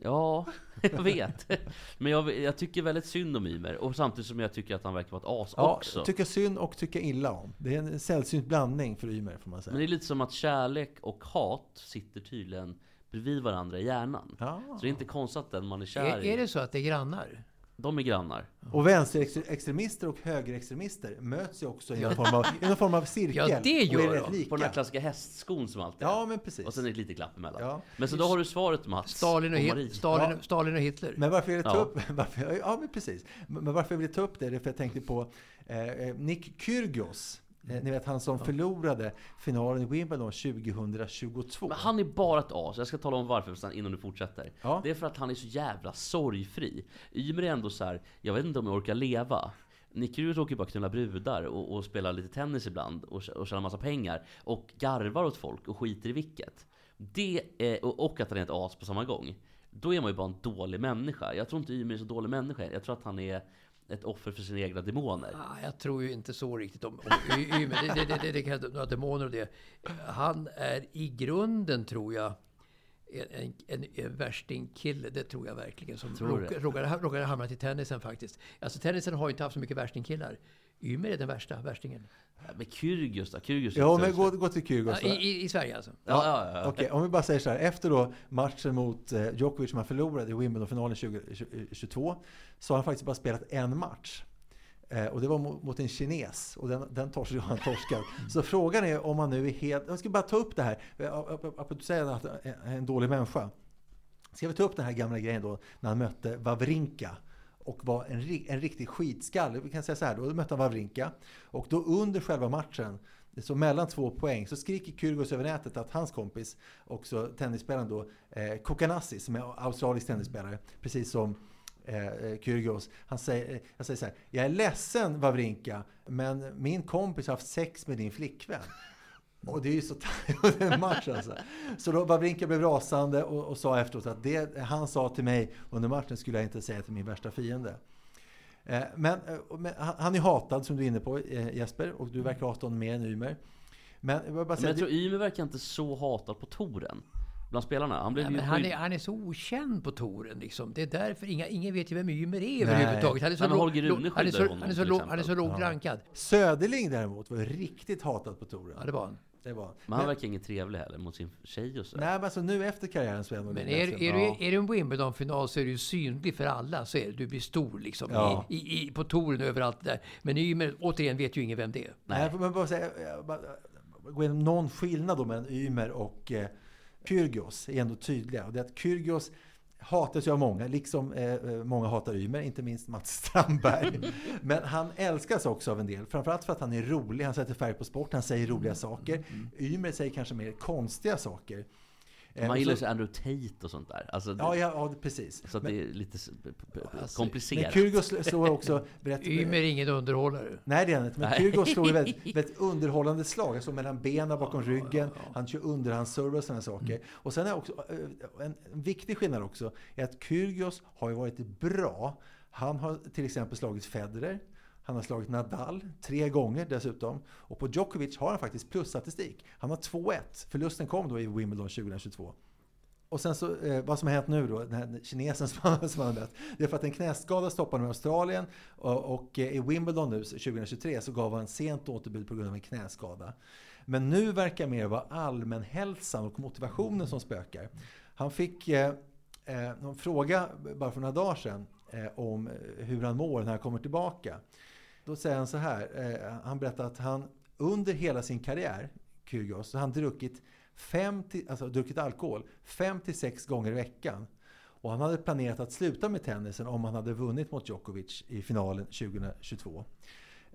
Ja, jag vet. Men jag, jag tycker väldigt synd om Ymer. Och samtidigt som jag tycker att han verkar vara ett as Ja, också. tycka synd och tycka illa om. Det är en sällsynt blandning för Ymer, får man säga. Men det är lite som att kärlek och hat sitter tydligen bredvid varandra i hjärnan. Så det är inte konstigt att den man är kär Är, i... är det så att det är grannar? De är grannar. Och vänsterextremister och högerextremister möts ju också i någon form av, i någon form av cirkel. Ja, det och är gör de. lika. På den här klassiska hästskon som alltid är. Ja, men precis. Och sen ett litet glapp emellan. Ja. Men så då har du svaret Mats. Stalin och, Marie. Hit, Stalin, Ja. Stalin och Hitler. Men varför jag ville ta Ja. upp, varför, ja men precis. Men varför jag ville ta upp det, det är för jag tänkte på eh, eh, Nick Kyrgios. Eh, ni vet han som förlorade finalen i Wimbledon 2022. Men han är bara ett as. Jag ska tala om varför sen innan du fortsätter. Ja. Det är för att han är så jävla sorgfri. Ymer är ändå så här, jag vet inte om jag orkar leva. Nick Kyrgios åker ju bara knulla brudar och, och spelar lite tennis ibland och, och tjänar massa pengar. Och garvar åt folk och skiter i vilket. Det är, och, att han är ett as på samma gång. Då är man ju bara en dålig människa. Jag tror inte Ymer är så dålig människa. Jag tror att han är ett offer för sina egna demoner. Ah, jag tror ju inte så riktigt om, om Y- Ymer. Det, det, det, det, det kan några demoner och det. Han är i grunden, tror jag, en, en, en, värstingkille. Det tror jag verkligen. Som råkar hamna till tennisen faktiskt. Alltså tennisen har ju inte haft så mycket värstingkillar. Ymer är den värsta värstingen. Men Kyrgios då? Kyrgios Ja, men gå, gå till Kyrgios. Ja, i, i, Sverige alltså. Ja, ja, ja. Okej, om vi bara säger så här. Efter då matchen mot eh, Djokovic som han förlorade i Wimbledon-finalen 2022 så har han faktiskt bara spelat en match. Eh, och det var mot, en kines och den, den torskade han torskat. Så frågan är om han nu är helt... Jag ska bara ta upp det här. Eh, ap- ap- Apropå att du säger att han är en dålig människa. Ska vi ta upp den här gamla grejen då när han mötte Wawrinka och var en, en riktig skitskalle. Vi kan säga så här, då mötte han Wawrinka och då under själva matchen så mellan två poäng så skriker Kyrgios över nätet att hans kompis, också tennisspelaren då, eh, Kokanassi som är australisk tennisspelare, precis som eh, Kyrgios. Han säger, eh, jag säger så här, jag är ledsen Wawrinka, men min kompis har haft sex med din flickvän. Och det är ju så tajt en match alltså. Så då Wawrinka blev rasande och, och sa efteråt att det han sa till mig under matchen skulle jag inte säga till min värsta fiende. Eh, Men, eh, men han är hatad som du är inne på eh, Jesper och du verkar hata honom mer än Ymer. Men jag bara Men säga, jag tror Ymer verkar inte så hatad på touren. Bland spelarna. Han blev Nej, ju men han, är, han är så okänd på touren liksom. Det är därför inga, ingen vet ju vem Ymer är Nej. överhuvudtaget. Han är så, Nej, men låg- låg- Rune han är så, honom, han är så, låg, han är så lågt rankad. Söderling däremot var riktigt hatad på touren. Ja, det var han. Det var. Men han verkar ingen trevlig heller mot sin tjej och så. Nej, men alltså nu efter karriären så är Men är, är, du, är du en Wimbledon-final så är du synlig för alla. Så är. Du blir stor liksom. Ja. I, i, i, på touren överallt där. Men Ymer, återigen, vet ju ingen vem det är. Nej, men bara säga, jag bara, gå igenom någon skillnad då mellan Ymer och eh, Kyrgios är ändå tydliga. Och det är att Kyrgios hatas ju av många, liksom eh, eh, många hatar Ymer, inte minst Mats Strandberg. Men han älskas också av en del, framförallt för att han är rolig, han sätter färg på sport, han säger roliga saker. Ymer säger kanske mer konstiga saker. Eh, Man och gillar så- ju Andrew Tate och sånt där. Alltså, det, Ja, ja, ja, precis. Så att Men- det är lite Alltså, komplicerat. Men Kyrgios slår också rätt... Ymer är ingen underhållare. Nej, det är han inte. Men Nej. Kyrgios slår ju väldigt, väldigt underhållande slag. Alltså mellan benen, bakom ryggen. Han kör underhandsserve och sådana saker. Och sen är också, eh, en, en viktig skillnad också, är att Kyrgios har ju varit bra. Han har till exempel slagit Federer. Han har slagit Nadal tre gånger dessutom. Och på Djokovic har han faktiskt plusstatistik. Han har 2-1. Förlusten kom då i Wimbledon 2022. Och sen så, eh, vad som har hänt nu då, den här kinesen som som han har mött, det är för att en knäskada stoppade honom i Australien och, och eh, i Wimbledon nu 2023 så gav han sent återbud på grund av en knäskada. Men nu verkar mer vara allmänhälsan och motivationen som spökar. Han fick eh, eh någon fråga bara för några dagar sedan eh, om eh, hur han mår när han kommer tillbaka. Då säger han så här, eh, han berättar att han under hela sin karriär, Kyrgios, så har han druckit, fem till, alltså druckit alkohol 5 till 6 gånger i veckan. Och han hade planerat att sluta med tennisen om han hade vunnit mot Djokovic i finalen 2022.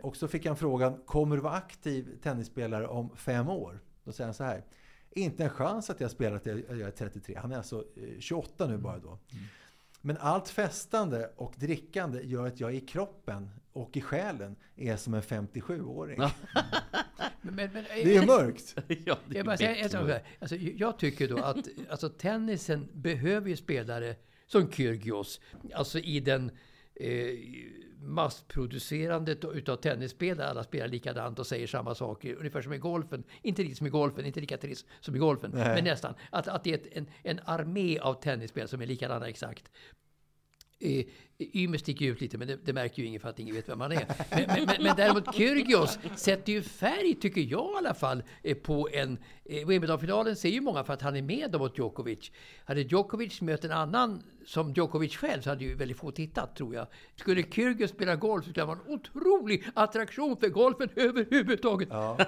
Och så fick han frågan, kommer du vara aktiv tennisspelare om fem år? Då säger han så här, inte en chans att jag spelar till jag är 33. Han är alltså eh, 28 nu bara då. Men allt festande och drickande gör att jag i kroppen och i själen är som en 57-åring. Men, men, Det är mörkt. ja, det är Jag, bara säga så här. alltså, jag tycker då att alltså, tennisen behöver ju spelare som Kyrgios. Alltså i den eh, massproducerandet utav tennisspelare. Alla spelar likadant och säger samma saker. Ungefär som i golfen. Inte riktigt som i golfen, inte lika trist som i golfen. Nej. Men nästan. Att, att det är ett, en, en armé av tennisspelare som är likadana exakt. Eh, Ymer sticker ut lite, men det, det märker ju ingen för att ingen vet vem han är. Men, men, men, men däremot Kyrgios sätter ju färg, tycker jag i alla fall, eh, på en... Eh, Wimbledon-finalen ser ju många för att han är med då mot Djokovic. Hade Djokovic mött en annan som Djokovic själv så hade ju väldigt få tittat, tror jag. Skulle Kyrgios spela golf så skulle han vara en otrolig attraktion för golfen överhuvudtaget. Ja.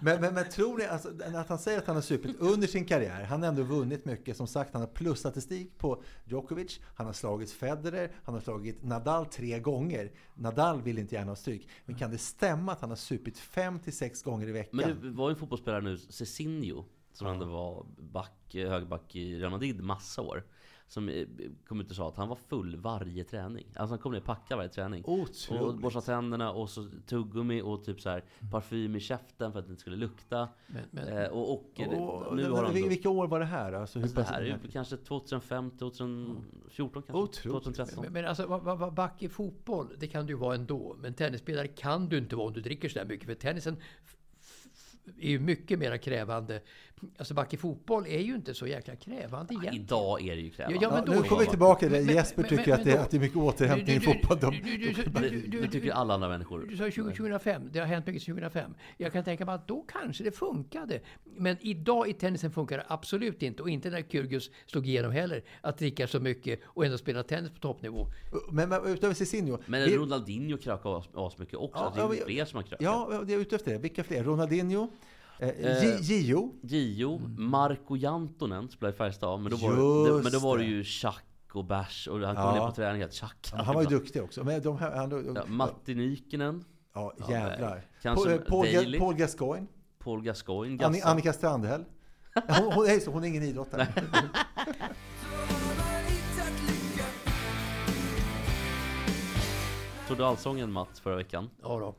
Men, men, men tror ni, alltså, att han säger att han har supit under sin karriär, han har ändå vunnit mycket. Som sagt, han har plusstatistik på Djokovic, han har slagit Federer, han har slagit Nadal tre gånger. Nadal vill inte gärna ha stryk. Men kan det stämma att han har supit fem till sex gånger i veckan? Men det var ju en fotbollsspelare nu, Cezinho, som ändå var back, högerback i Real Madrid massa år. Som kom ut och sa att han var full varje träning. Alltså han kom ner packad varje träning. Otroligt. Och borstade tänderna och så tuggummi och typ så här parfym i käften för att det inte skulle lukta. Men- men- eh, och, och, Och- nu har han då, Vilka år var det här? Alltså, hur alltså det här är ju kanske 2005, 2014 kanske? Otroligt. 2013. Men, men alltså, vad, vad, back i fotboll, det kan du ju vara ändå. Men tennisspelare kan du inte vara om du dricker så där mycket. För tennisen är ju mycket mer krävande. Alltså back i fotboll är ju inte så jäkla krävande egentligen. Idag är det ju krävande. Ja, men Ja, då- nu kommer vi tillbaka till det. Jesper men- tycker men- att, det, då- att det är mycket återhämtning i fotboll. De, du- du- du- Det, tycker alla andra människor. Du sa 20, 2005, det har hänt mycket sedan 2005. Jag kan tänka mig att då kanske det funkade. Men idag i tennisen funkar det absolut inte. Och inte när Kyrgios slog igenom heller. Att dricka så mycket och ändå spela tennis på toppnivå. men, men utöver Cezinho. Men vi- Ronaldinho krökar as- asmycket också. Ja, det är ja, ju fler som har krökat. Ja, det är ute efter det. Vilka fler? Ronaldinho? Eh, Eh, Gi- Gio? Gio, Mm. Marco Jantonen spelade i Färjestad, men då var, det, men då var det ju tjack och bärs och han kom Ja. ner på träning helt tjack. Ja, han var ju duktig också. Men de här, han, Ja, Matti Nykinen. Ja, jävlar. Kanske Paul, Paul, Gascoigne? Paul Gascoigne. Anni, Gassan. Annika Strandhäll? Hon, hon, är, så, hon är ingen idrottare. Såg du Allsången Mats förra veckan? Ja då.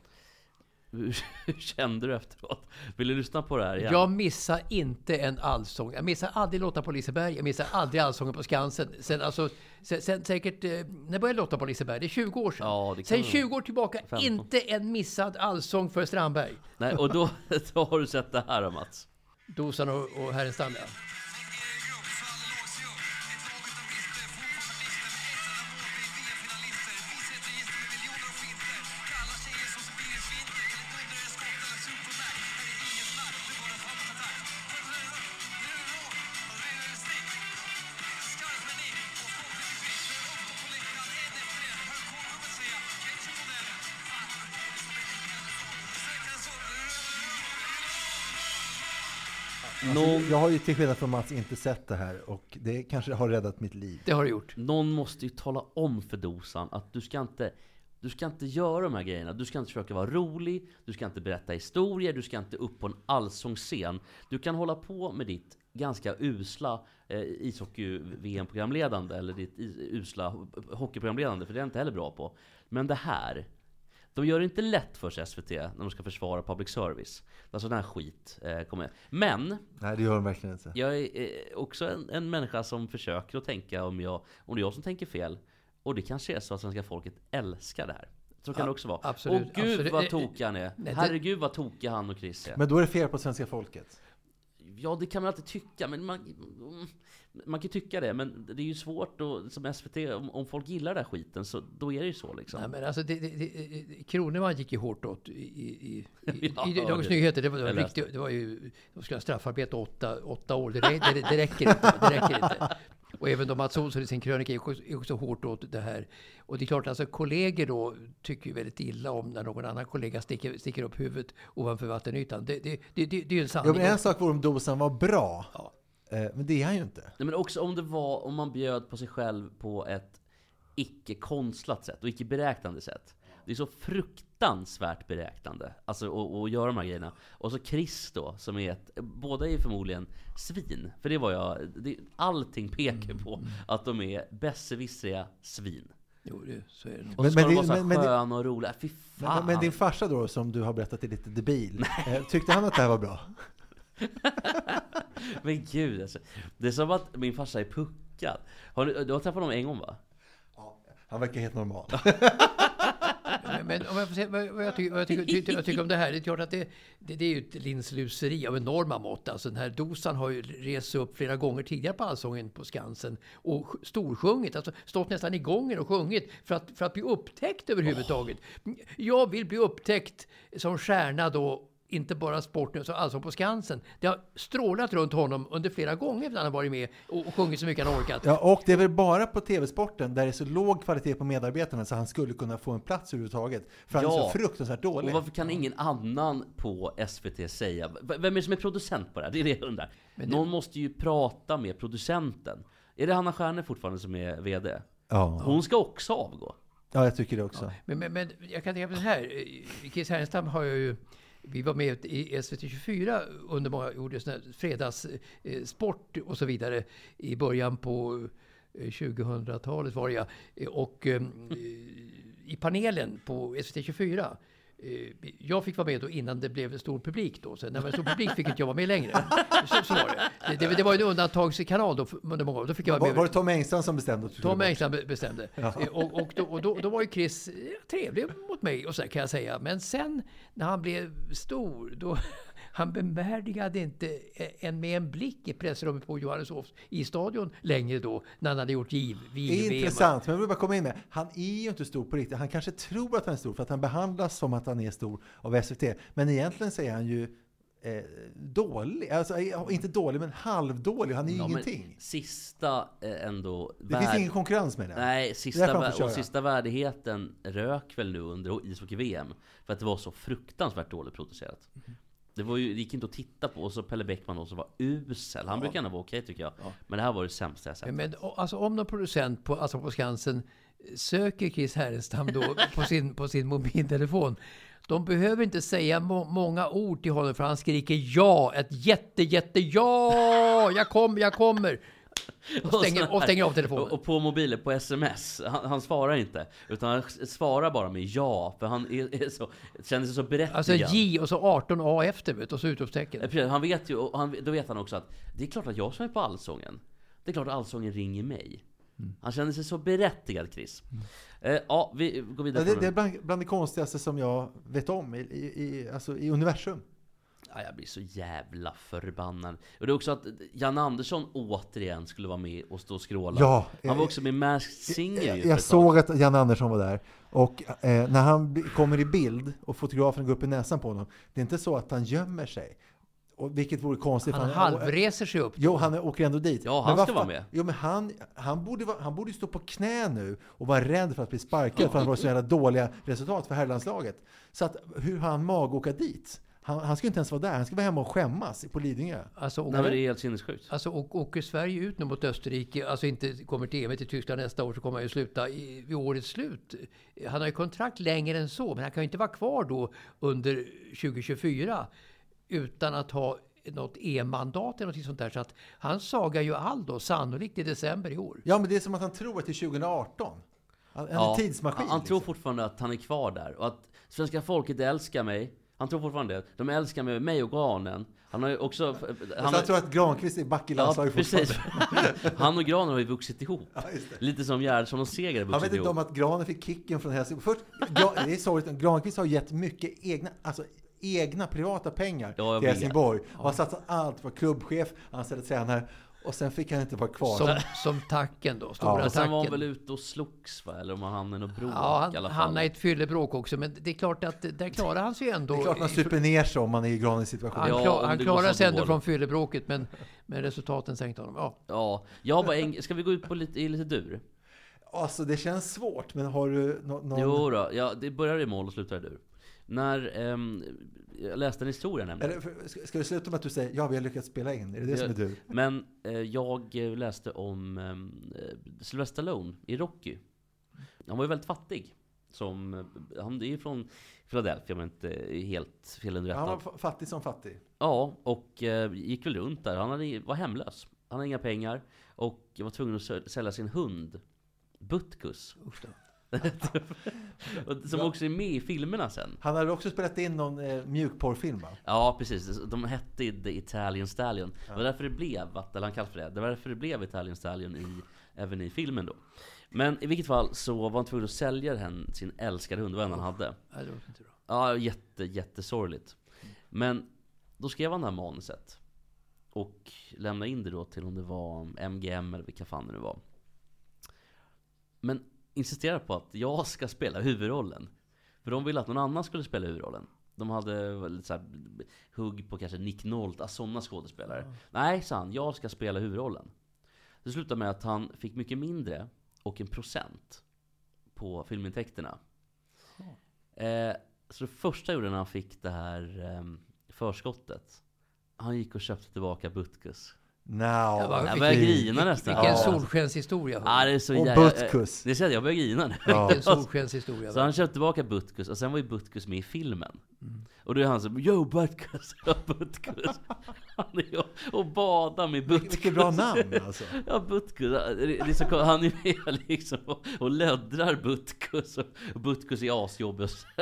Hur, kände du efteråt? Vill du lyssna på det här igen? Jag missar inte en allsång. Jag missar aldrig låtar på Liseberg. Jag missar aldrig allsången på Skansen. Sen, alltså, sen, sen säkert... eh, När började låta på Liseberg? Det är 20 år sedan. Ja, det kan sen det 20 år tillbaka, 15. inte en missad allsång för Strandberg. Nej, och då, då har du sett det här Mats. Dosan och, och Herren Stalla. Jag har ju till skillnad från Mats inte sett det här och det kanske har räddat mitt liv. Det har du gjort. Någon måste ju tala om för Dosan att du ska inte du ska inte göra de här grejerna. Du ska inte försöka vara rolig, du ska inte berätta historier, du ska inte upp på en allsångsscen. Du kan hålla på med ditt ganska usla eh, ishockey-VM-programledande eller ditt usla ho- hockeyprogramledande, för det är jag inte heller bra på. Men det här, de gör det inte lätt för sig SVT när de ska försvara public service. Alltså den här skit eh, kommer. Men Nej, det gör de verkligen inte. jag är eh, också en, en människa som försöker att tänka om, jag, om det är jag som tänker fel. Och det kanske är så att svenska folket älskar det här. Så kan Ja, det också vara. absolut, Åh gud absolut. vad Eh, tokig han är. nej, Herregud vad tokig han och Chris är. Men då är det fel på svenska folket. Ja, det kan man alltid tycka, men man, man kan ju tycka det, men det är ju svårt då, som SVT, om, om folk gillar den här skiten, så då är det ju så liksom. Nej, men alltså, det, det, det, Kroneman gick ju hårt åt i, i, i, i, Ja, i Dagens Nyheter. Det var, det var, riktigt, det var ju... De skulle ha straffarbete åtta, åtta år. Det, det, det, räcker inte, det räcker inte. Och även då Mats Olsson i sin krönika gick också, också hårt åt det här. Och det är klart, alltså kollegor då tycker ju väldigt illa om när någon annan kollega sticker, sticker upp huvudet ovanför vattenytan. Det, det, det, det, det är ju en Ja, sanning. men en sak vore om dosan var bra. Eh, men det är han ju inte. Nej, men också om det var, om man bjöd på sig själv på ett icke konstlat sätt och icke beräknande sätt. Det är så fruktansvärt beräknande, alltså att- göra de här grejerna. Och så Chris då, som är ett, båda är förmodligen svin. För det var jag, det, allting pekar på att de är besserwissriga svin. Jo, det, så är det. Och så Men- ska men de det- vara så här men- men och roliga. Fy Men, fan! men din farsa då, som du har berättat är lite debil. Eh, tyckte han att det här var bra? Men gud alltså. Det är som att min farsa är puckad. Har du, du har träffat honom en gång va? Han verkar helt normal. Men, men om jag får säga vad vad jag tycker, vad jag tycker, tycker, jag tycker om det här. Det är klart att det, det, det är ju ett linsluseri av enorma mått. Alltså den här dosan har ju rest sig upp flera gånger tidigare på Allsången på Skansen och sj- storsjungit. Alltså stått nästan i gången och sjungit för att, för att bli upptäckt överhuvudtaget. Jag vill bli upptäckt som stjärna då inte bara sporten, utan alltså på Skansen. Det har strålat runt honom under flera gånger när han har varit med och, och sjungit så mycket han orkat. Ja, och det är väl bara på TV-sporten där det är så låg kvalitet på medarbetarna så han skulle kunna få en plats överhuvudtaget. För han är så fruktansvärt dålig. Och varför kan ingen annan på SVT säga? Vem är det som är producent på det här? Det är det jag undrar. Det- Någon måste ju prata med producenten. Är det Hanna Stjärne fortfarande som är VD? Ja. Hon ska också avgå. Ja, jag tycker det också. Men, men, men jag kan tänka på det här. Eh, Chris Härenstam har jag ju... Vi var med i SVT 24 under många gjorde fredagssport eh, och så vidare i början på eh, 2000-talet var det ja. Och eh, i panelen på SVT 24 jag fick vara med då innan det blev stor publik då. Sen när det var stor publik fick inte jag vara med längre. Så, så var det. Det, det, det var en undantagskanal då under många år. Då fick jag vara Var, med. var det Tom Engström som bestämde? Tom be- bestämde. Ja. Eh, Och, och, då, och då, då var ju Chris eh, trevlig mot mig och så kan jag säga. Men sen när han blev stor, då han bevärdigade inte eh, en med en blick i pressrummet på Johanneshovs i stadion längre då, när han hade gjort giv VM. Intressant, men jag vill bara komma in med. Han är ju inte stor på riktigt. Han kanske tror att han är stor för att han behandlas som att han är stor av SVT. Men egentligen är han ju eh, dålig. Alltså, eh, inte dålig, men halvdålig. Han är ju Ja, ingenting. Sista eh, ändå... Det finns ingen konkurrens med det. Nej, sista, därför han vä- får och sista värdigheten rök väl nu under ishockey-VM. För att det var så fruktansvärt dåligt producerat. Det, var ju, det gick inte att titta på. Och så Pelle Bäckman då som var usel. Han Ja. brukar ändå vara okej tycker jag. Men det här var det sämsta jag sett. Men, alltså, om någon producent på, alltså på Skansen söker Chris Härenstam då på sin, på sin mobiltelefon. De behöver inte säga må, många ord till honom för han skriker ja, ett jätte, jätte ja, jag kommer, jag kommer. Och stänger, och stänger av telefonen. Och, och på mobilen, på sms, han, han svarar inte. Utan han svarar bara med ja, för han är, är så, känner sig så berättigad. Alltså J och så 18A efter vet, och så utropstecken. Han vet ju, och han, då vet han också att det är klart att jag som är på Allsången, det är klart att Allsången ringer mig. Mm. Han känner sig så berättigad, Chris. Eh, ja, vi går vidare. Ja, det, det är bland, bland det konstigaste som jag vet om i, i, i, alltså i universum. Ja, jag blir så jävla förbannad. Och det är också att Jan Andersson återigen skulle vara med och stå och skråla. Ja, han var eh, också med i Masked Singer för Jag, jag såg att Jan Andersson var där. Och eh, när han kommer i bild och fotografen går upp i näsan på honom. Det är inte så att han gömmer sig. Och, vilket vore konstigt. Han för halvreser sig upp. Jo, han åker ändå dit. Ja, Men han vad ska vara med. Jo, men han, han, borde vara, han borde stå på knä nu och vara rädd för att bli sparkad för han var så jävla dåliga resultat för herrlandslaget. Så att, hur har han mag att åka dit? Han, han ska inte ens vara där. Han ska vara hemma och skämmas på Lidingö. Alltså, Nej, men det är helt sinnessjukt. Alltså, och, åker Sverige ut nu mot Österrike, alltså inte kommer till EM till Tyskland nästa år, så kommer han ju sluta i, vid årets slut. Han har ju kontrakt längre än så, men han kan ju inte vara kvar då under 2024 utan att ha något EM-mandat eller något sånt där. Så att han sagar ju all då, sannolikt i december i år. Ja, men det är som att han tror att det är 2018. Han han är en tidsmaskin. Han, han tror liksom. fortfarande att han är kvar där. Och att svenska folket älskar mig. Han tror fortfarande det. De älskar mig, mig och Granen. Han har ju också... Han, Alltså, han tror att Granqvist är back i Ja, landslaget precis. fortfarande. Han och Granen har ju vuxit ihop. Ja. Lite som Gerhardsson och Seger har Han vuxit vet inte ihop. om att Granen fick kicken från Helsingborg. Först, det är sorgligt, Granqvist har gett mycket egna, alltså egna privata pengar Ja, jag till. Helsingborg. Och har satsat allt, var klubbchef, anställd tränare. Och sen fick han inte vara kvar. Som, som tacken då, stora Men sen var han väl ute och slogs va? Eller om han hamnade i något bråk Ja, i alla han fall. hamnade i ett fyllebråk också, men det är klart att där klarar han sig ändå. det är klart man super ner sig om man är i Granens situation. Han, Ja, klar, om han klarar sig ändå från fyllebråket, men, men resultaten sänkte honom. Ja. Ja, jag har bara en... Ska vi gå ut på lite, i lite dur? Alltså det känns svårt, men har du nå- någon... Jo då, ja, det börjar i mål och slutar i dur. När ehm, jag läste en historia nämligen. Eller, ska, det sluta med att du säger ja, vi har lyckats spela in? Är det det som är du? Men eh, jag läste om eh, Sylvester Stallone i Rocky. Han var ju väldigt fattig. Som, eh, han är ju från Philadelphia om jag inte helt felunderrättad. Han var fa- fattig som fattig. Ja, och eh, gick väl runt där. Han hade, var hemlös. Han hade inga pengar. Och var tvungen att sälja sin hund. Butkus. Och som också är med i filmerna sen. Han hade också spelat in någon eh, mjukporrfilm va? Ja, precis. De hette The Italian Stallion. Det var därför det blev, eller han kallade för det, det var därför det blev Italian Stallion i, även i filmen då. Men i vilket fall så var han tvungen att sälja den, sin älskade hund, var den han hade. Ja, det låter inte bra. Ja, jätte, jättesorgligt. Men då skrev han det här manuset. Och lämnade in det då till om det var MGM eller vilka fan det nu var. Men insisterade på att jag ska spela huvudrollen. För de ville att någon annan skulle spela huvudrollen. De hade lite så här hugg på kanske Nick Nolte, sådana skådespelare. Nej, sa han, jag ska spela huvudrollen. Det slutade med att han fick mycket mindre och en procent på filmintäkterna. Eh, så det första gjorde när han fick det här eh, förskottet, han gick och köpte tillbaka Butkus. No, jag börjar grina nästan. Vilken solskenshistoria. Ja, det är så Och jävla... Butkus. Det är så att jag börjar grina nu. Ja. Vilken solskenshistoria. Så han köpte tillbaka Butkus, och sen var ju Butkus med i filmen. Och då är han så Yo Butkus, ja Butkus. Han är och, och badar med Butkus. Vilket bra namn alltså. Ja Butkus, det är så, kom- han är med liksom och, och löddrar Butkus. Och, och Butkus är asjobbig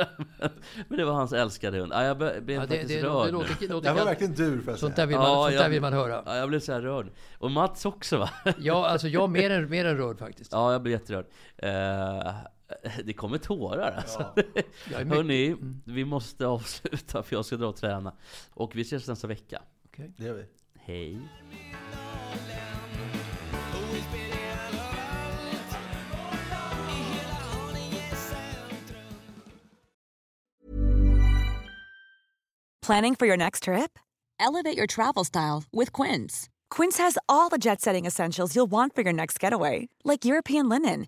men, det var hans älskade hund. Ja, jag blev Ja, det- faktiskt det- rörd. det låter- nu. låter Det var verkligen du får jag Sånt där vill man- sånt där jag- vill man höra. Ja, jag blev så här rörd. Och Mats också va? Ja, alltså jag mer än, mer än rörd faktiskt. Ja, jag blev jätterörd. Eh, det kommer tårar alltså. Är mycket- Mm. Hörni, vi måste avsluta för jag ska dra och träna. Och vi ses nästa vecka. Okej. Det gör vi. Hej. Planning for your next trip? Elevate your travel style with Quince. Quince has all the jet setting essentials you'll want for your next getaway, like European linen,